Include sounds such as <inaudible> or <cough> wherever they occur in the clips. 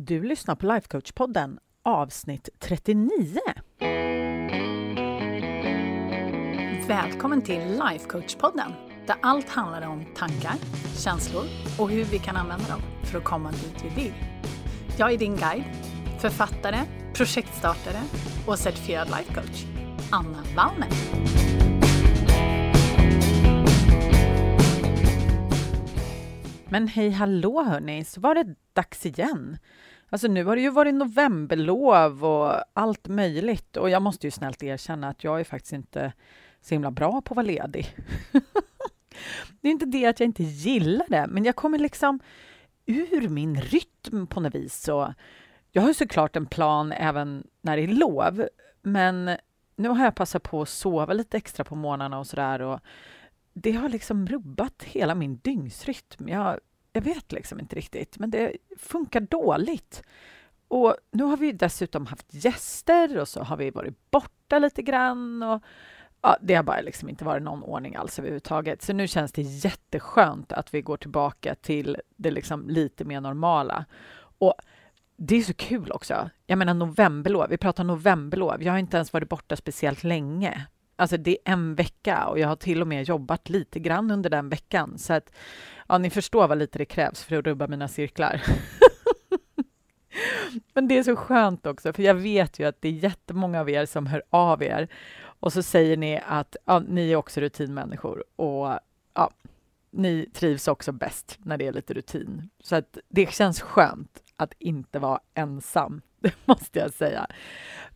Du lyssnar på Lifecoach-podden avsnitt 39. Välkommen till Lifecoach-podden där allt handlar om tankar, känslor och hur vi kan använda dem för att komma dit vi vill. Jag är din guide, författare, projektstartare och certifierad lifecoach, Anna Wallner. Men hej hallå hörni, så var det dags igen. Alltså nu har det ju varit novemberlov och allt möjligt och jag måste ju snällt erkänna att jag är faktiskt inte så himla bra på att vara ledig. <laughs> det är inte det att jag inte gillar det, men jag kommer liksom ur min rytm på något vis. Och jag har såklart en plan även när det är lov, men nu har jag passat på att sova lite extra på morgnarna och sådär. Det har liksom rubbat hela min dygnsrytm. Jag, jag vet liksom inte riktigt, men det funkar dåligt. Och nu har vi dessutom haft gäster och så har vi varit borta lite grann. Och ja, det har bara liksom inte varit någon ordning alls överhuvudtaget. Så nu känns det jätteskönt att vi går tillbaka till det liksom lite mer normala. Och det är så kul också. Jag menar novemberlov, vi pratar novemberlov. Jag har inte ens varit borta speciellt länge. Alltså det är en vecka och jag har till och med jobbat lite grann under den veckan. Så att ja, ni förstår vad lite det krävs för att rubba mina cirklar. <laughs> Men det är så skönt också, för jag vet ju att det är jättemånga av er som hör av er och så säger ni att ja, ni är också rutinmänniskor och ja, ni trivs också bäst när det är lite rutin. Så att det känns skönt att inte vara ensam, <laughs> det måste jag säga.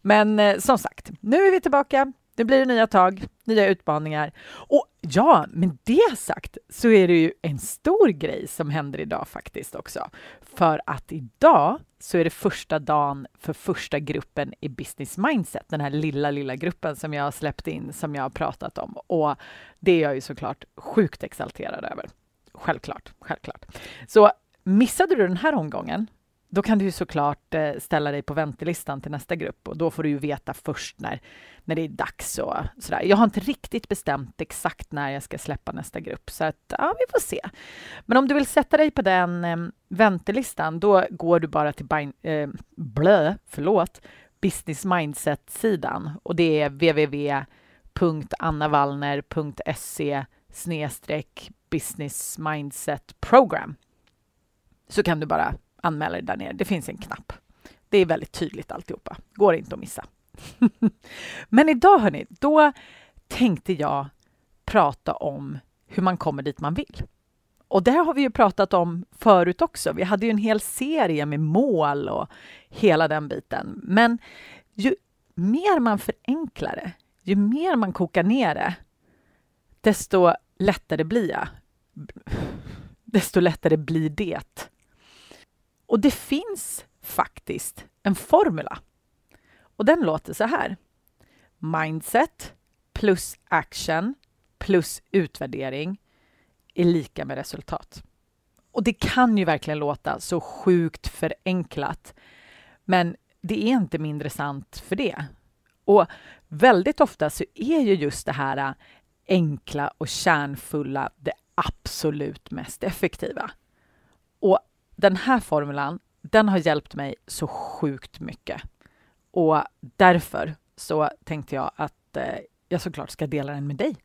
Men eh, som sagt, nu är vi tillbaka. Nu blir det nya tag, nya utmaningar. Och ja, med det sagt så är det ju en stor grej som händer idag faktiskt också. För att idag så är det första dagen för första gruppen i Business Mindset, den här lilla, lilla gruppen som jag har släppt in, som jag har pratat om. Och det är jag ju såklart sjukt exalterad över. Självklart, självklart. Så missade du den här omgången då kan du ju såklart eh, ställa dig på väntelistan till nästa grupp och då får du ju veta först när, när det är dags och sådär. Jag har inte riktigt bestämt exakt när jag ska släppa nästa grupp så att ja, vi får se. Men om du vill sätta dig på den eh, väntelistan, då går du bara till bin, eh, blö, förlåt, Business Mindset-sidan och det är www.annavallner.se snedstreck business mindset program. Så kan du bara anmäla dig där nere. Det finns en knapp. Det är väldigt tydligt alltihopa. Går inte att missa. <laughs> Men idag, hörni, då tänkte jag prata om hur man kommer dit man vill. Och det har vi ju pratat om förut också. Vi hade ju en hel serie med mål och hela den biten. Men ju mer man förenklar det, ju mer man kokar ner det, desto lättare blir jag. Desto lättare blir det. Och det finns faktiskt en formula. Och den låter så här. Mindset plus action plus utvärdering är lika med resultat. Och det kan ju verkligen låta så sjukt förenklat, men det är inte mindre sant för det. Och väldigt ofta så är ju just det här enkla och kärnfulla det absolut mest effektiva. Och den här formulan, den har hjälpt mig så sjukt mycket. Och därför så tänkte jag att eh, jag såklart ska dela den med dig.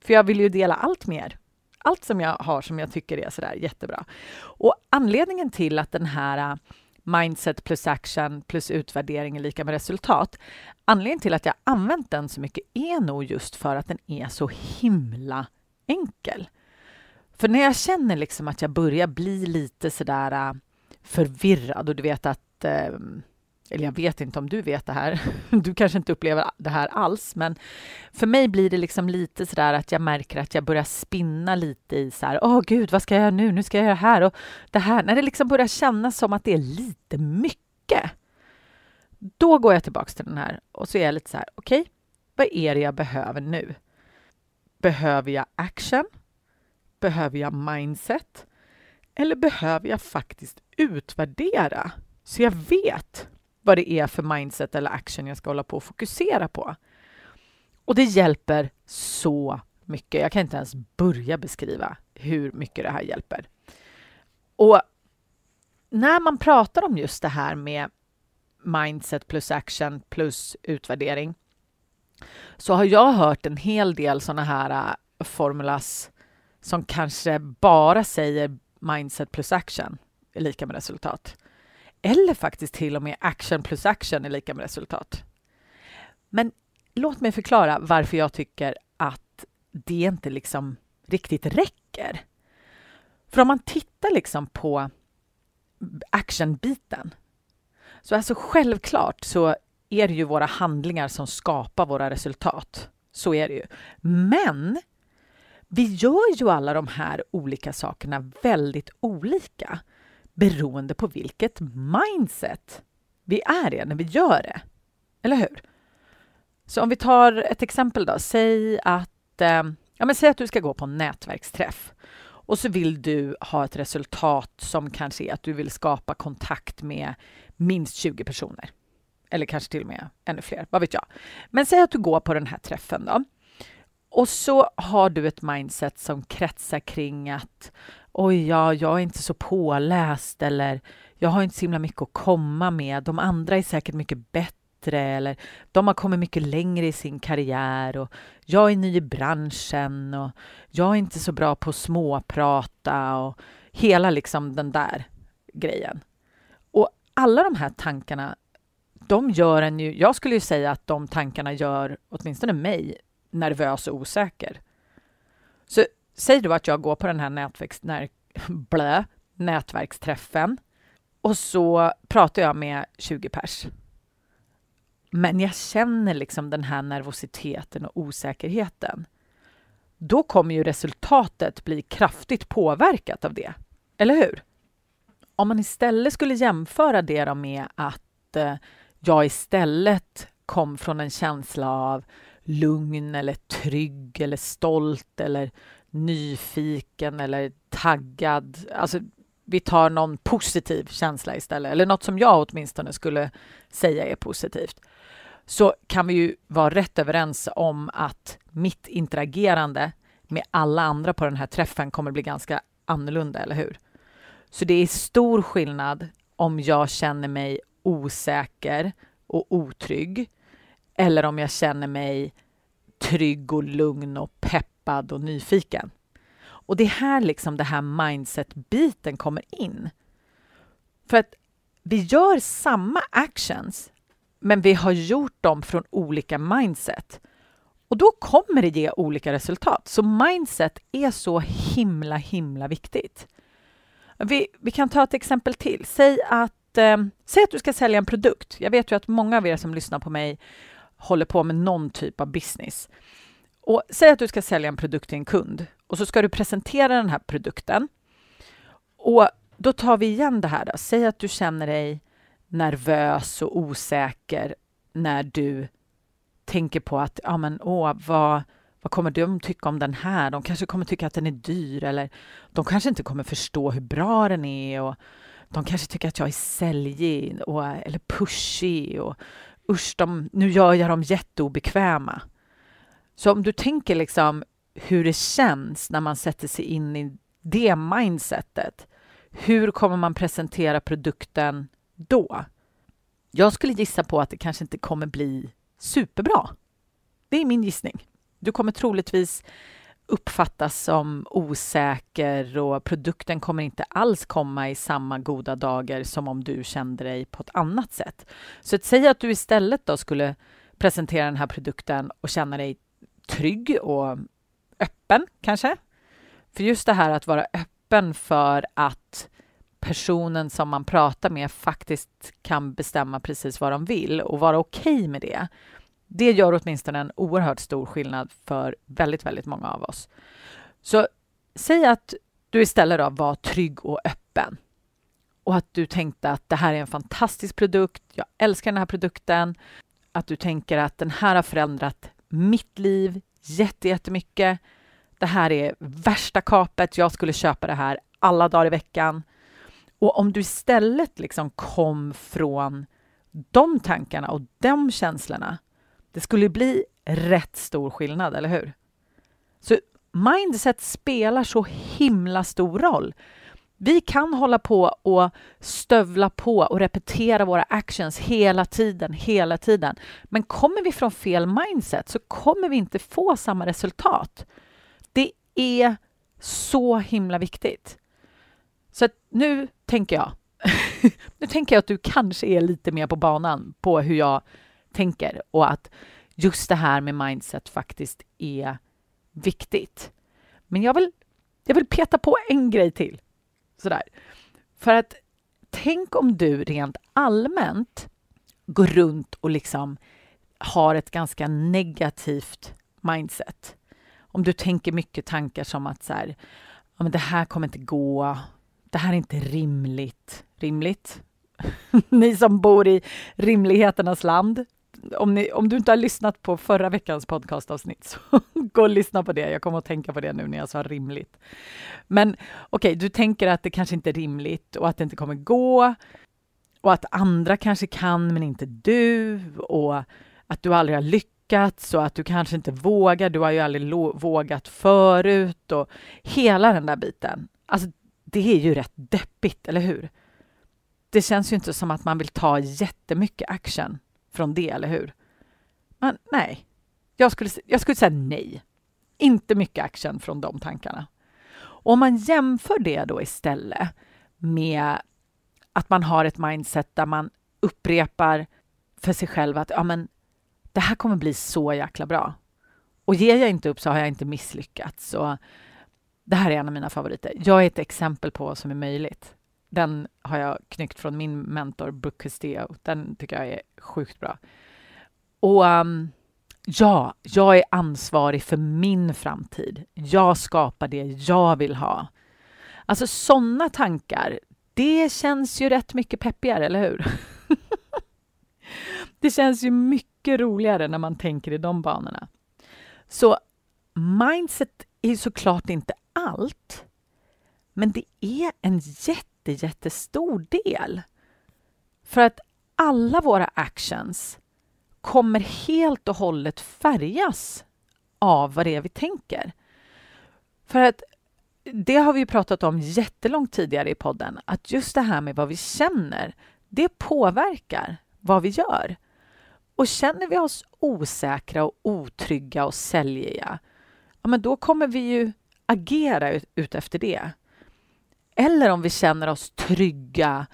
För jag vill ju dela allt mer. Allt som jag har som jag tycker är sådär jättebra. Och anledningen till att den här eh, mindset plus action plus utvärdering är lika med resultat. Anledningen till att jag använt den så mycket är nog just för att den är så himla enkel. För när jag känner liksom att jag börjar bli lite sådär äh, förvirrad och du vet att ehm, eller jag vet inte om du vet det här. <laughs> Du kanske inte upplever det här alls, men för mig blir det liksom lite sådär att jag märker att jag börjar spinna lite i så här. Åh gud, vad ska jag göra nu? Nu ska jag göra det här och det här. När det liksom börjar kännas som att det är lite mycket. Då går jag tillbaks till den här och så är jag lite så här. Okej, okay, vad är det jag behöver nu? Behöver jag action? Behöver jag mindset? Eller behöver jag faktiskt utvärdera så jag vet vad det är för mindset eller action jag ska hålla på och fokusera på? Och det hjälper så mycket. Jag kan inte ens börja beskriva hur mycket det här hjälper. Och när man pratar om just det här med mindset plus action plus utvärdering så har jag hört en hel del sådana här äh, formulas som kanske bara säger mindset plus action är lika med resultat. Eller faktiskt till och med action plus action är lika med resultat. Men låt mig förklara varför jag tycker att det inte liksom riktigt räcker. För om man tittar liksom på actionbiten så alltså självklart så är det ju våra handlingar som skapar våra resultat. Så är det ju. Men vi gör ju alla de här olika sakerna väldigt olika beroende på vilket mindset vi är i när vi gör det. Eller hur? Så om vi tar ett exempel då. Säg att, eh, ja, men säg att du ska gå på en nätverksträff och så vill du ha ett resultat som kanske är att du vill skapa kontakt med minst 20 personer. Eller kanske till och med ännu fler, vad vet jag. Men säg att du går på den här träffen då. Och så har du ett mindset som kretsar kring att oj, ja, jag är inte så påläst eller jag har inte så himla mycket att komma med. De andra är säkert mycket bättre eller de har kommit mycket längre i sin karriär och jag är ny i branschen och jag är inte så bra på att småprata och hela liksom den där grejen. Och alla de här tankarna, de gör en ju, jag skulle ju säga att de tankarna gör åtminstone mig nervös och osäker. Så säg då att jag går på den här nätverks, när, <laughs> blö, nätverksträffen och så pratar jag med 20 pers. Men jag känner liksom den här nervositeten och osäkerheten. Då kommer ju resultatet bli kraftigt påverkat av det. Eller hur? Om man istället skulle jämföra det med att eh, jag istället kom från en känsla av lugn eller trygg eller stolt eller nyfiken eller taggad. Alltså, vi tar någon positiv känsla istället, eller något som jag åtminstone skulle säga är positivt. Så kan vi ju vara rätt överens om att mitt interagerande med alla andra på den här träffen kommer bli ganska annorlunda, eller hur? Så det är stor skillnad om jag känner mig osäker och otrygg eller om jag känner mig trygg och lugn och peppad och nyfiken. Och det är här liksom det här mindset-biten kommer in. För att vi gör samma actions, men vi har gjort dem från olika mindset. Och då kommer det ge olika resultat. Så mindset är så himla, himla viktigt. Vi, vi kan ta ett exempel till. Säg att, eh, säg att du ska sälja en produkt. Jag vet ju att många av er som lyssnar på mig håller på med någon typ av business. Och säg att du ska sälja en produkt till en kund och så ska du presentera den här produkten. Och då tar vi igen det här. Då. Säg att du känner dig nervös och osäker när du tänker på att ja, men, åh, vad, vad kommer de tycka om den här? De kanske kommer tycka att den är dyr eller de kanske inte kommer förstå hur bra den är och de kanske tycker att jag är säljig och, eller pushig och usch, de, nu gör jag dem jätteobekväma. Så om du tänker liksom hur det känns när man sätter sig in i det mindsetet. Hur kommer man presentera produkten då? Jag skulle gissa på att det kanske inte kommer bli superbra. Det är min gissning. Du kommer troligtvis uppfattas som osäker och produkten kommer inte alls komma i samma goda dagar som om du kände dig på ett annat sätt. Så att säga att du istället då skulle presentera den här produkten och känna dig trygg och öppen kanske. För just det här att vara öppen för att personen som man pratar med faktiskt kan bestämma precis vad de vill och vara okej okay med det. Det gör åtminstone en oerhört stor skillnad för väldigt, väldigt många av oss. Så säg att du istället då var trygg och öppen och att du tänkte att det här är en fantastisk produkt. Jag älskar den här produkten. Att du tänker att den här har förändrat mitt liv jättemycket. Det här är värsta kapet. Jag skulle köpa det här alla dagar i veckan. Och om du istället liksom kom från de tankarna och de känslorna, det skulle bli rätt stor skillnad, eller hur? Så mindset spelar så himla stor roll. Vi kan hålla på och stövla på och repetera våra actions hela tiden, hela tiden. Men kommer vi från fel mindset så kommer vi inte få samma resultat. Det är så himla viktigt. Så nu tänker jag, <laughs> nu tänker jag att du kanske är lite mer på banan på hur jag tänker och att just det här med mindset faktiskt är viktigt. Men jag vill, jag vill peta på en grej till. Sådär. För att tänk om du rent allmänt går runt och liksom har ett ganska negativt mindset. Om du tänker mycket tankar som att så här, ja, men det här kommer inte gå, det här är inte rimligt. Rimligt? <laughs> Ni som bor i rimligheternas land, om, ni, om, du inte har lyssnat på förra veckans podcastavsnitt, så <laughs> gå och lyssna på det. Jag kommer att tänka på det nu när jag sa rimligt. Men okej, okay, du tänker att det kanske inte är rimligt och att det inte kommer gå och att andra kanske kan, men inte du och att du aldrig har lyckats och att du kanske inte vågar. Du har ju aldrig vågat förut och hela den där biten. Alltså, det är ju rätt deppigt, eller hur? Det känns ju inte som att man vill ta jättemycket action från det, eller hur? Men nej, jag skulle, jag skulle säga nej. Inte mycket action från de tankarna. Och om man jämför det då istället med att man har ett mindset där man upprepar för sig själv att ja, men, det här kommer bli så jäkla bra. Och ger jag inte upp så har jag inte misslyckats. Så det här är en av mina favoriter. Jag är ett exempel på vad som är möjligt. Den har jag knyckt från min mentor Brooke Castillo. Den tycker jag är sjukt bra. Och um, ja, jag är ansvarig för min framtid. Jag skapar det jag vill ha. Alltså sådana tankar, det känns ju rätt mycket peppigare, eller hur? <laughs> det känns ju mycket roligare när man tänker i de banorna. Så mindset är såklart inte allt, men det är en jätte jätte, jättestor del. För att alla våra actions kommer helt och hållet färgas av vad det är vi tänker. För att det har vi pratat om jättelångt tidigare i podden, att just det här med vad vi känner, det påverkar vad vi gör. Och känner vi oss osäkra och otrygga och säljiga, ja, men då kommer vi ju agera ut, ut efter det. Eller om vi känner oss trygga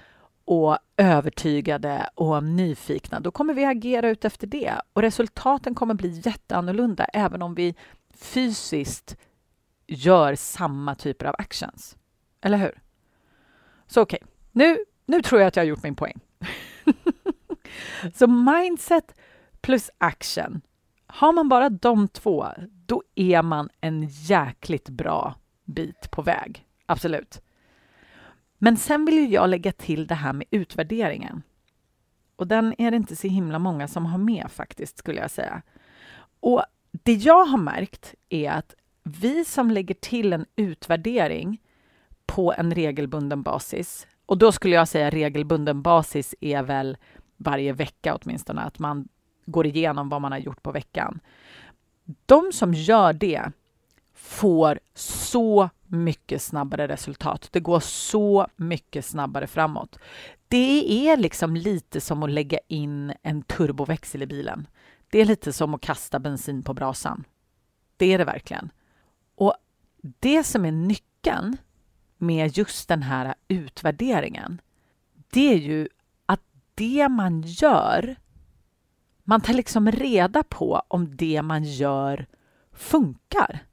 och övertygade och nyfikna, då kommer vi agera ut efter det. Och resultaten kommer bli jätteannorlunda även om vi fysiskt gör samma typer av actions. Eller hur? Så okej, okay. nu, nu tror jag att jag har gjort min poäng. <laughs> Så mindset plus action. Har man bara de två, då är man en jäkligt bra bit på väg. Absolut. Men sen vill jag lägga till det här med utvärderingen. Och den är det inte så himla många som har med faktiskt, skulle jag säga. Och det jag har märkt är att vi som lägger till en utvärdering på en regelbunden basis, och då skulle jag säga regelbunden basis är väl varje vecka åtminstone, att man går igenom vad man har gjort på veckan. De som gör det får så mycket snabbare resultat. Det går så mycket snabbare framåt. Det är liksom lite som att lägga in en turboväxel i bilen. Det är lite som att kasta bensin på brasan. Det är det verkligen. Och det som är nyckeln med just den här utvärderingen, det är ju att det man gör, man tar liksom reda på om det man gör funkar.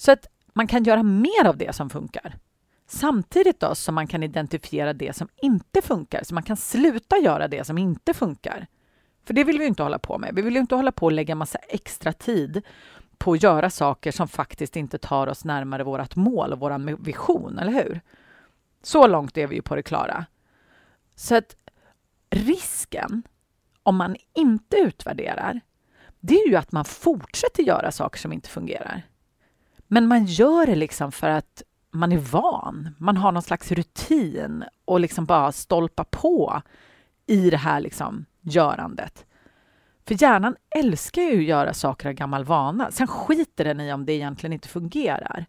Så att man kan göra mer av det som funkar. Samtidigt då som man kan identifiera det som inte funkar, så man kan sluta göra det som inte funkar. För det vill vi inte hålla på med. Vi vill inte hålla på och lägga massa extra tid på att göra saker som faktiskt inte tar oss närmare vårt mål och vår vision, eller hur? Så långt är vi ju på det klara. Så att risken om man inte utvärderar, det är ju att man fortsätter göra saker som inte fungerar. Men man gör det liksom för att man är van. Man har någon slags rutin och liksom bara stolpa på i det här liksom görandet. För hjärnan älskar ju att göra saker av gammal vana. Sen skiter den i om det egentligen inte fungerar.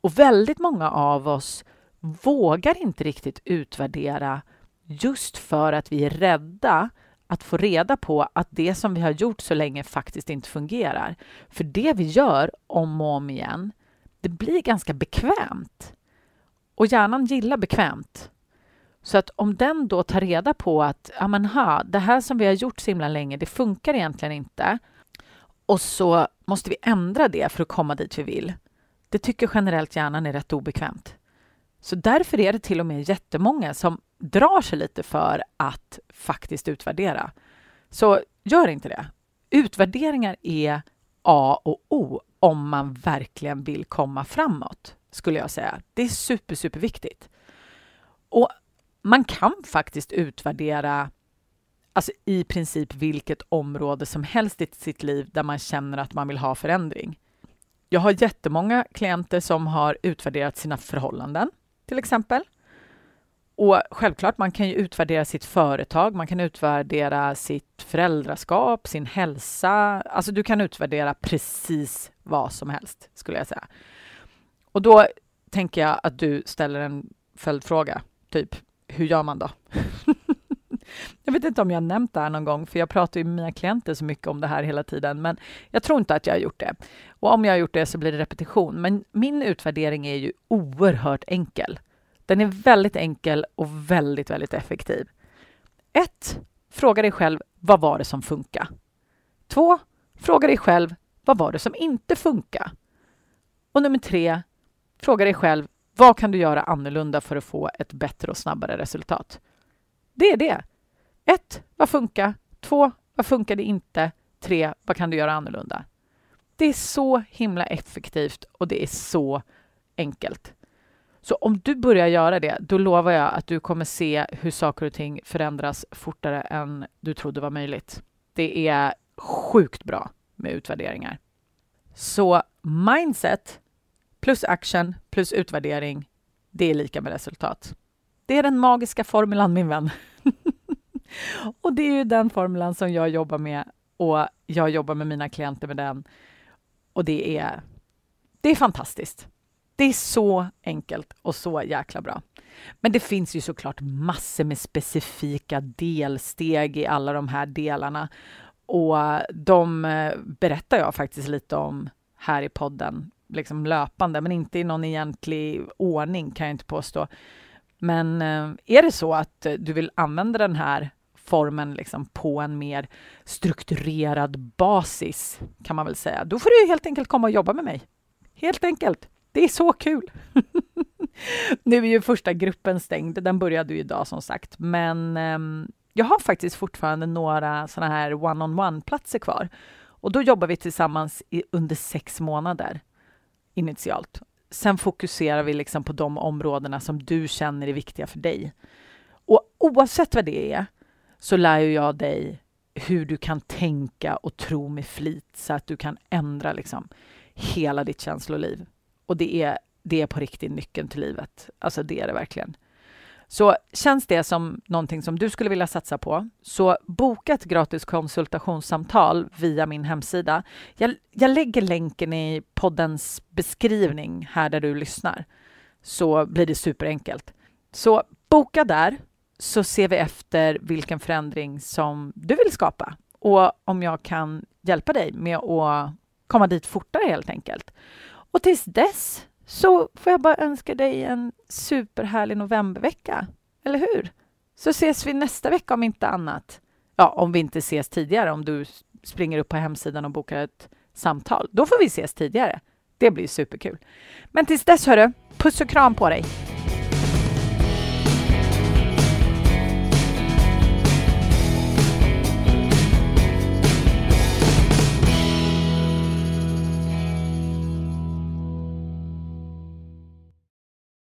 Och väldigt många av oss vågar inte riktigt utvärdera just för att vi är rädda att få reda på att det som vi har gjort så länge faktiskt inte fungerar. För det vi gör om och om igen, det blir ganska bekvämt. Och hjärnan gillar bekvämt. Så att om den då tar reda på att ja, men ha, det här som vi har gjort så himla länge, det funkar egentligen inte. Och så måste vi ändra det för att komma dit vi vill. Det tycker generellt hjärnan är rätt obekvämt. Så därför är det till och med jättemånga som drar sig lite för att faktiskt utvärdera. Så gör inte det. Utvärderingar är A och O om man verkligen vill komma framåt, skulle jag säga. Det är super, superviktigt. Och man kan faktiskt utvärdera alltså i princip vilket område som helst i sitt liv där man känner att man vill ha förändring. Jag har jättemånga klienter som har utvärderat sina förhållanden, till exempel. Och självklart, man kan ju utvärdera sitt företag, man kan utvärdera sitt föräldraskap, sin hälsa. Alltså du kan utvärdera precis vad som helst, skulle jag säga. Och då tänker jag att du ställer en följdfråga, typ hur gör man då? <laughs> jag vet inte om jag nämnt det här någon gång, för jag pratar ju med mina klienter så mycket om det här hela tiden, men jag tror inte att jag har gjort det. Och om jag har gjort det så blir det repetition. Men min utvärdering är ju oerhört enkel. Den är väldigt enkel och väldigt, väldigt effektiv. 1. Fråga dig själv, vad var det som funkar? 2. Fråga dig själv, vad var det som inte funkar? Och nummer 3. Fråga dig själv, vad kan du göra annorlunda för att få ett bättre och snabbare resultat? Det är det. 1. Vad funkar? 2. Vad funkade inte? 3. Vad kan du göra annorlunda? Det är så himla effektivt och det är så enkelt. Så om du börjar göra det, då lovar jag att du kommer se hur saker och ting förändras fortare än du trodde var möjligt. Det är sjukt bra med utvärderingar. Så mindset plus action plus utvärdering, det är lika med resultat. Det är den magiska formulan, min vän. <laughs> och det är ju den formulan som jag jobbar med och jag jobbar med mina klienter med den. Och det är, det är fantastiskt. Det är så enkelt och så jäkla bra. Men det finns ju såklart massor med specifika delsteg i alla de här delarna och de eh, berättar jag faktiskt lite om här i podden, liksom löpande, men inte i någon egentlig ordning kan jag inte påstå. Men eh, är det så att du vill använda den här formen liksom på en mer strukturerad basis, kan man väl säga, då får du helt enkelt komma och jobba med mig. Helt enkelt. Det är så kul! <laughs> nu är ju första gruppen stängd, den började ju idag som sagt, men eh, jag har faktiskt fortfarande några såna här one-on-one-platser kvar. Och då jobbar vi tillsammans i, under sex månader initialt. Sen fokuserar vi liksom på de områdena som du känner är viktiga för dig. Och oavsett vad det är så lär jag dig hur du kan tänka och tro med flit så att du kan ändra liksom hela ditt känsloliv. Och det är, det är på riktigt nyckeln till livet. Alltså det är det verkligen. Så känns det som någonting som du skulle vilja satsa på, så boka ett gratis konsultationssamtal via min hemsida. Jag, jag lägger länken i poddens beskrivning här där du lyssnar, så blir det superenkelt. Så boka där, så ser vi efter vilken förändring som du vill skapa och om jag kan hjälpa dig med att komma dit fortare helt enkelt. Och tills dess så får jag bara önska dig en superhärlig novembervecka. Eller hur? Så ses vi nästa vecka om inte annat. Ja, om vi inte ses tidigare, om du springer upp på hemsidan och bokar ett samtal. Då får vi ses tidigare. Det blir superkul. Men tills dess, hörru, puss och kram på dig!